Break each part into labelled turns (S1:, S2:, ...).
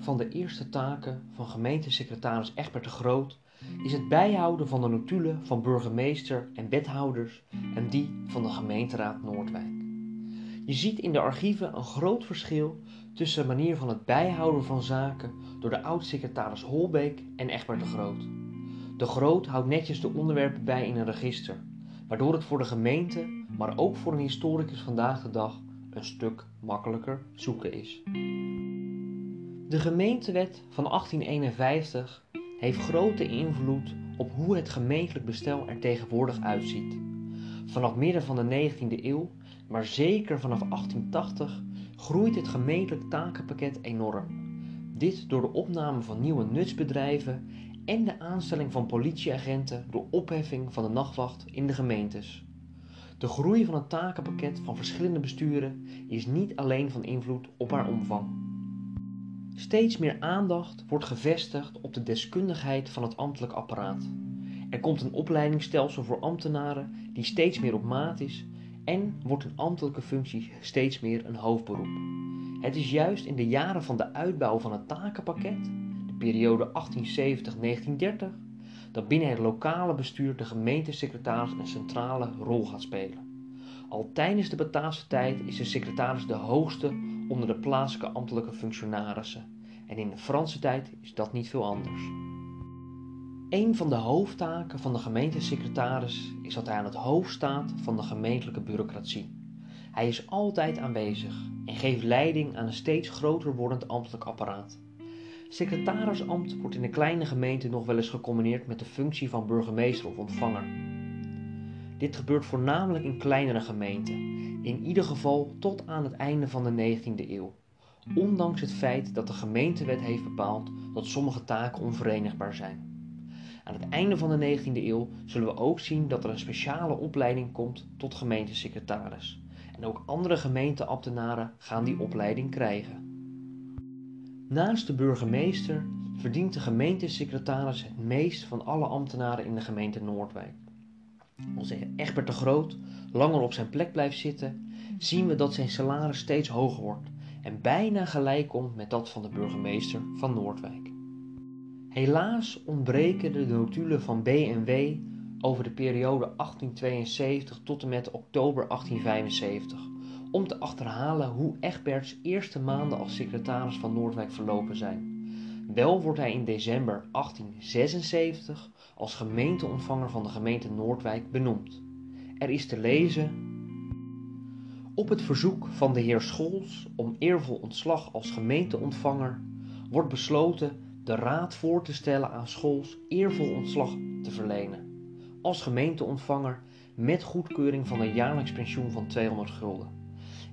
S1: van de eerste taken van gemeentesecretaris Egbert de Groot is het bijhouden van de notulen van burgemeester en wethouders en die van de gemeenteraad Noordwijk. Je ziet in de archieven een groot verschil tussen de manier van het bijhouden van zaken door de oud-secretaris Holbeek en Egbert de Groot. De Groot houdt netjes de onderwerpen bij in een register, waardoor het voor de gemeente, maar ook voor een historicus vandaag de dag, een stuk makkelijker zoeken is. De gemeentewet van 1851 heeft grote invloed op hoe het gemeentelijk bestel er tegenwoordig uitziet. Vanaf midden van de 19e eeuw, maar zeker vanaf 1880, groeit het gemeentelijk takenpakket enorm. Dit door de opname van nieuwe nutsbedrijven en de aanstelling van politieagenten door opheffing van de nachtwacht in de gemeentes. De groei van het takenpakket van verschillende besturen is niet alleen van invloed op haar omvang. Steeds meer aandacht wordt gevestigd op de deskundigheid van het ambtelijk apparaat. Er komt een opleidingsstelsel voor ambtenaren die steeds meer op maat is en wordt een ambtelijke functie steeds meer een hoofdberoep. Het is juist in de jaren van de uitbouw van het takenpakket, de periode 1870-1930, dat binnen het lokale bestuur de gemeentesecretaris een centrale rol gaat spelen. Al tijdens de Bataafse tijd is de secretaris de hoogste onder de plaatselijke ambtelijke functionarissen en in de Franse tijd is dat niet veel anders. Een van de hoofdtaken van de gemeentesecretaris is dat hij aan het hoofd staat van de gemeentelijke bureaucratie. Hij is altijd aanwezig en geeft leiding aan een steeds groter wordend ambtelijk apparaat. Secretarisambt wordt in een kleine gemeente nog wel eens gecombineerd met de functie van burgemeester of ontvanger. Dit gebeurt voornamelijk in kleinere gemeenten, in ieder geval tot aan het einde van de 19e eeuw, ondanks het feit dat de gemeentewet heeft bepaald dat sommige taken onverenigbaar zijn. Aan het einde van de 19e eeuw zullen we ook zien dat er een speciale opleiding komt tot gemeentesecretaris. En ook andere gemeenteambtenaren gaan die opleiding krijgen. Naast de burgemeester verdient de gemeentesecretaris het meest van alle ambtenaren in de gemeente Noordwijk. Als Egbert de Groot langer op zijn plek blijft zitten, zien we dat zijn salaris steeds hoger wordt en bijna gelijk komt met dat van de burgemeester van Noordwijk. Helaas ontbreken de notulen van B&W over de periode 1872 tot en met oktober 1875 om te achterhalen hoe Egberts eerste maanden als secretaris van Noordwijk verlopen zijn. Wel wordt hij in december 1876 als gemeenteontvanger van de gemeente Noordwijk benoemd. Er is te lezen op het verzoek van de heer Scholz om eervol ontslag als gemeenteontvanger wordt besloten de raad voor te stellen aan Scholz eervol ontslag te verlenen. Als gemeenteontvanger met goedkeuring van een jaarlijks pensioen van 200 gulden.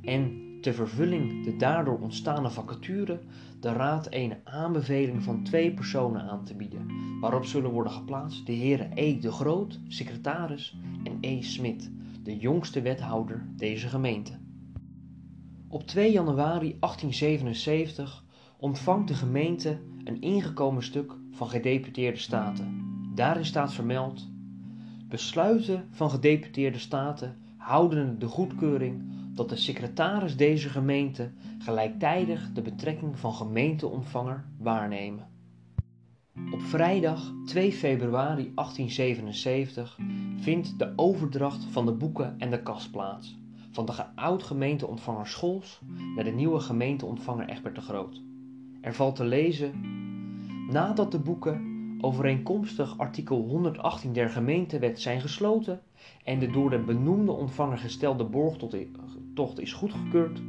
S1: En ter vervulling de daardoor ontstane vacature de raad een aanbeveling van twee personen aan te bieden, waarop zullen worden geplaatst de heren E. de Groot, secretaris, en E. Smit, de jongste wethouder deze gemeente. Op 2 januari 1877 ontvangt de gemeente een ingekomen stuk van gedeputeerde staten. Daarin staat vermeld: Besluiten van gedeputeerde staten houden de goedkeuring dat de secretaris deze gemeente gelijktijdig de betrekking van gemeenteontvanger waarnemen. Op vrijdag 2 februari 1877 vindt de overdracht van de boeken en de kas plaats van de oud-gemeenteontvanger Scholz naar de nieuwe gemeenteontvanger Egbert de Groot. Er valt te lezen: Nadat de boeken overeenkomstig artikel 118 der gemeentewet zijn gesloten en de door de benoemde ontvanger gestelde borgtocht is goedgekeurd,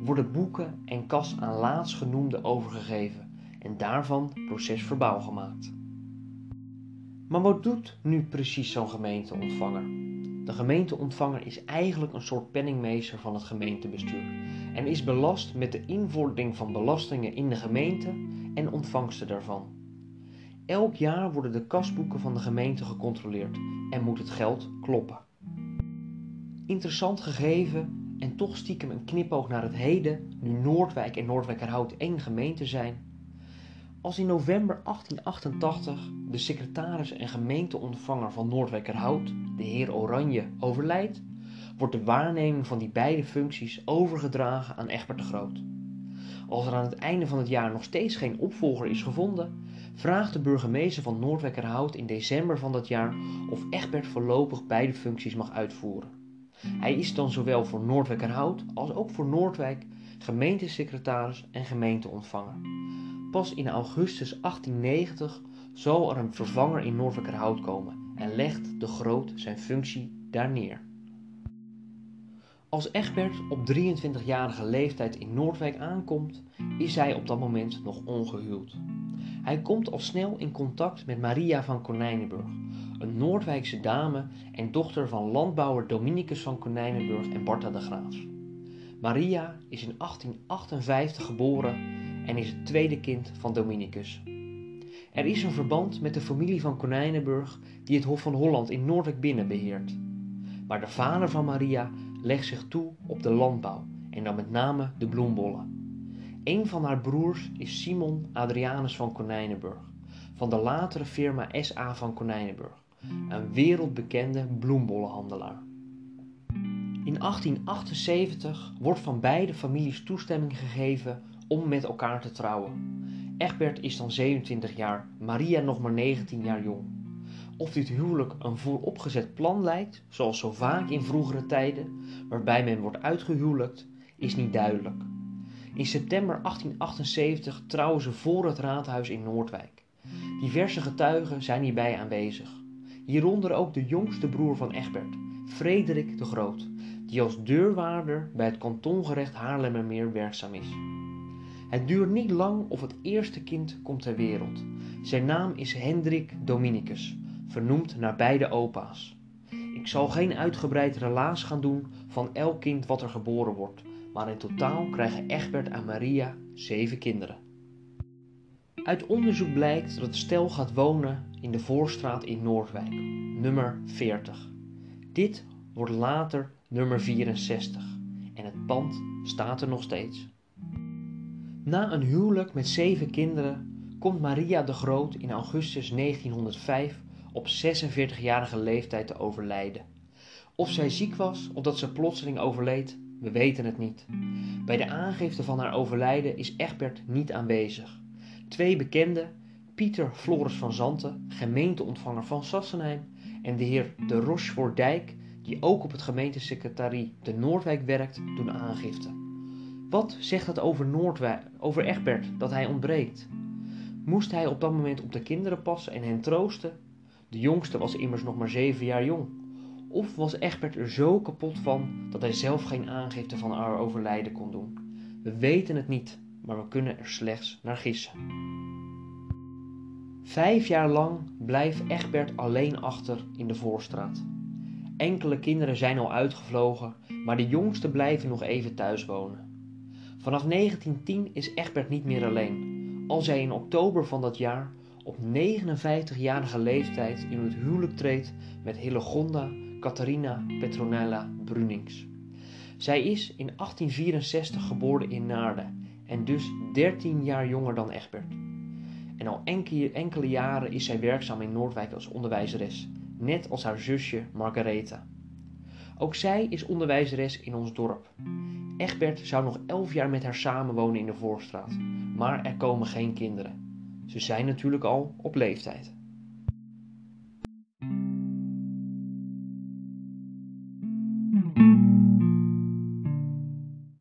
S1: worden boeken en kas aan laatstgenoemde overgegeven en daarvan procesverbaal gemaakt. Maar wat doet nu precies zo'n gemeenteontvanger? De gemeenteontvanger is eigenlijk een soort penningmeester van het gemeentebestuur en is belast met de invordering van belastingen in de gemeente en ontvangsten daarvan. Elk jaar worden de kasboeken van de gemeente gecontroleerd en moet het geld kloppen. Interessant gegeven en toch stiekem een knipoog naar het heden, nu Noordwijk en Noordwijkerhout één gemeente zijn. Als in november 1888 de secretaris en gemeenteontvanger van Noordwijkerhout, de heer Oranje, overlijdt, wordt de waarneming van die beide functies overgedragen aan Egbert de Groot. Als er aan het einde van het jaar nog steeds geen opvolger is gevonden, vraagt de burgemeester van Noordwijkerhout in december van dat jaar of Egbert voorlopig beide functies mag uitvoeren. Hij is dan zowel voor Noordwijkerhout als ook voor Noordwijk gemeentesecretaris en gemeenteontvanger. Pas in augustus 1890 zal er een vervanger in Noordwijkerhout komen en legt de Groot zijn functie daar neer. Als Egbert op 23-jarige leeftijd in Noordwijk aankomt, is hij op dat moment nog ongehuwd. Hij komt al snel in contact met Maria van Konijnenburg, een Noordwijkse dame en dochter van landbouwer Dominicus van Konijnenburg en Bartha de Graaf. Maria is in 1858 geboren en is het tweede kind van Dominicus. Er is een verband met de familie van Konijnenburg die het Hof van Holland in Noordwijk binnen beheert. Maar de vader van Maria legt zich toe op de landbouw en dan met name de bloembollen. Een van haar broers is Simon Adrianus van Konijnenburg, van de latere firma SA van Konijnenburg, een wereldbekende bloembollenhandelaar. In 1878 wordt van beide families toestemming gegeven om met elkaar te trouwen. Egbert is dan 27 jaar, Maria nog maar 19 jaar jong. Of dit huwelijk een vooropgezet plan lijkt, zoals zo vaak in vroegere tijden, waarbij men wordt uitgehuwelijkt, is niet duidelijk. In september 1878 trouwen ze voor het raadhuis in Noordwijk. Diverse getuigen zijn hierbij aanwezig. Hieronder ook de jongste broer van Egbert, Frederik de Groot, die als deurwaarder bij het kantongerecht Haarlemmermeer werkzaam is. Het duurt niet lang of het eerste kind komt ter wereld. Zijn naam is Hendrik Dominicus, vernoemd naar beide opa's. Ik zal geen uitgebreid relaas gaan doen van elk kind wat er geboren wordt, maar in totaal krijgen Egbert en Maria zeven kinderen. Uit onderzoek blijkt dat het stel gaat wonen in de Voorstraat in Noordwijk, nummer 40. Dit wordt later nummer 64 en het pand staat er nog steeds. Na een huwelijk met zeven kinderen komt Maria de Groot in augustus 1905 op 46-jarige leeftijd te overlijden. Of zij ziek was of dat ze plotseling overleed, we weten het niet. Bij de aangifte van haar overlijden is Egbert niet aanwezig. Twee bekenden, Pieter Floris van Zanten, gemeenteontvanger van Sassenheim, en de heer de Rochefort-Dijk, die ook op het gemeentesecretarie de Noordwijk werkt, doen aangifte. Wat zegt dat over Noordwijk, over Egbert, dat hij ontbreekt? Moest hij op dat moment op de kinderen passen en hen troosten? De jongste was immers nog maar zeven jaar jong. Of was Egbert er zo kapot van dat hij zelf geen aangifte van haar overlijden kon doen? We weten het niet, maar we kunnen er slechts naar gissen. Vijf jaar lang blijft Egbert alleen achter in de voorstraat. Enkele kinderen zijn al uitgevlogen, maar de jongsten blijven nog even thuis wonen. Vanaf 1910 is Egbert niet meer alleen, als hij in oktober van dat jaar op 59-jarige leeftijd in het huwelijk treedt met Hillegonda Catharina Petronella Brunings. Zij is in 1864 geboren in Naarden en dus 13 jaar jonger dan Egbert. En al enkele, jaren is zij werkzaam in Noordwijk als onderwijzeres, net als haar zusje Margaretha. Ook zij is onderwijzeres in ons dorp. Egbert zou nog 11 jaar met haar samenwonen in de Voorstraat, maar er komen geen kinderen. Ze zijn natuurlijk al op leeftijd.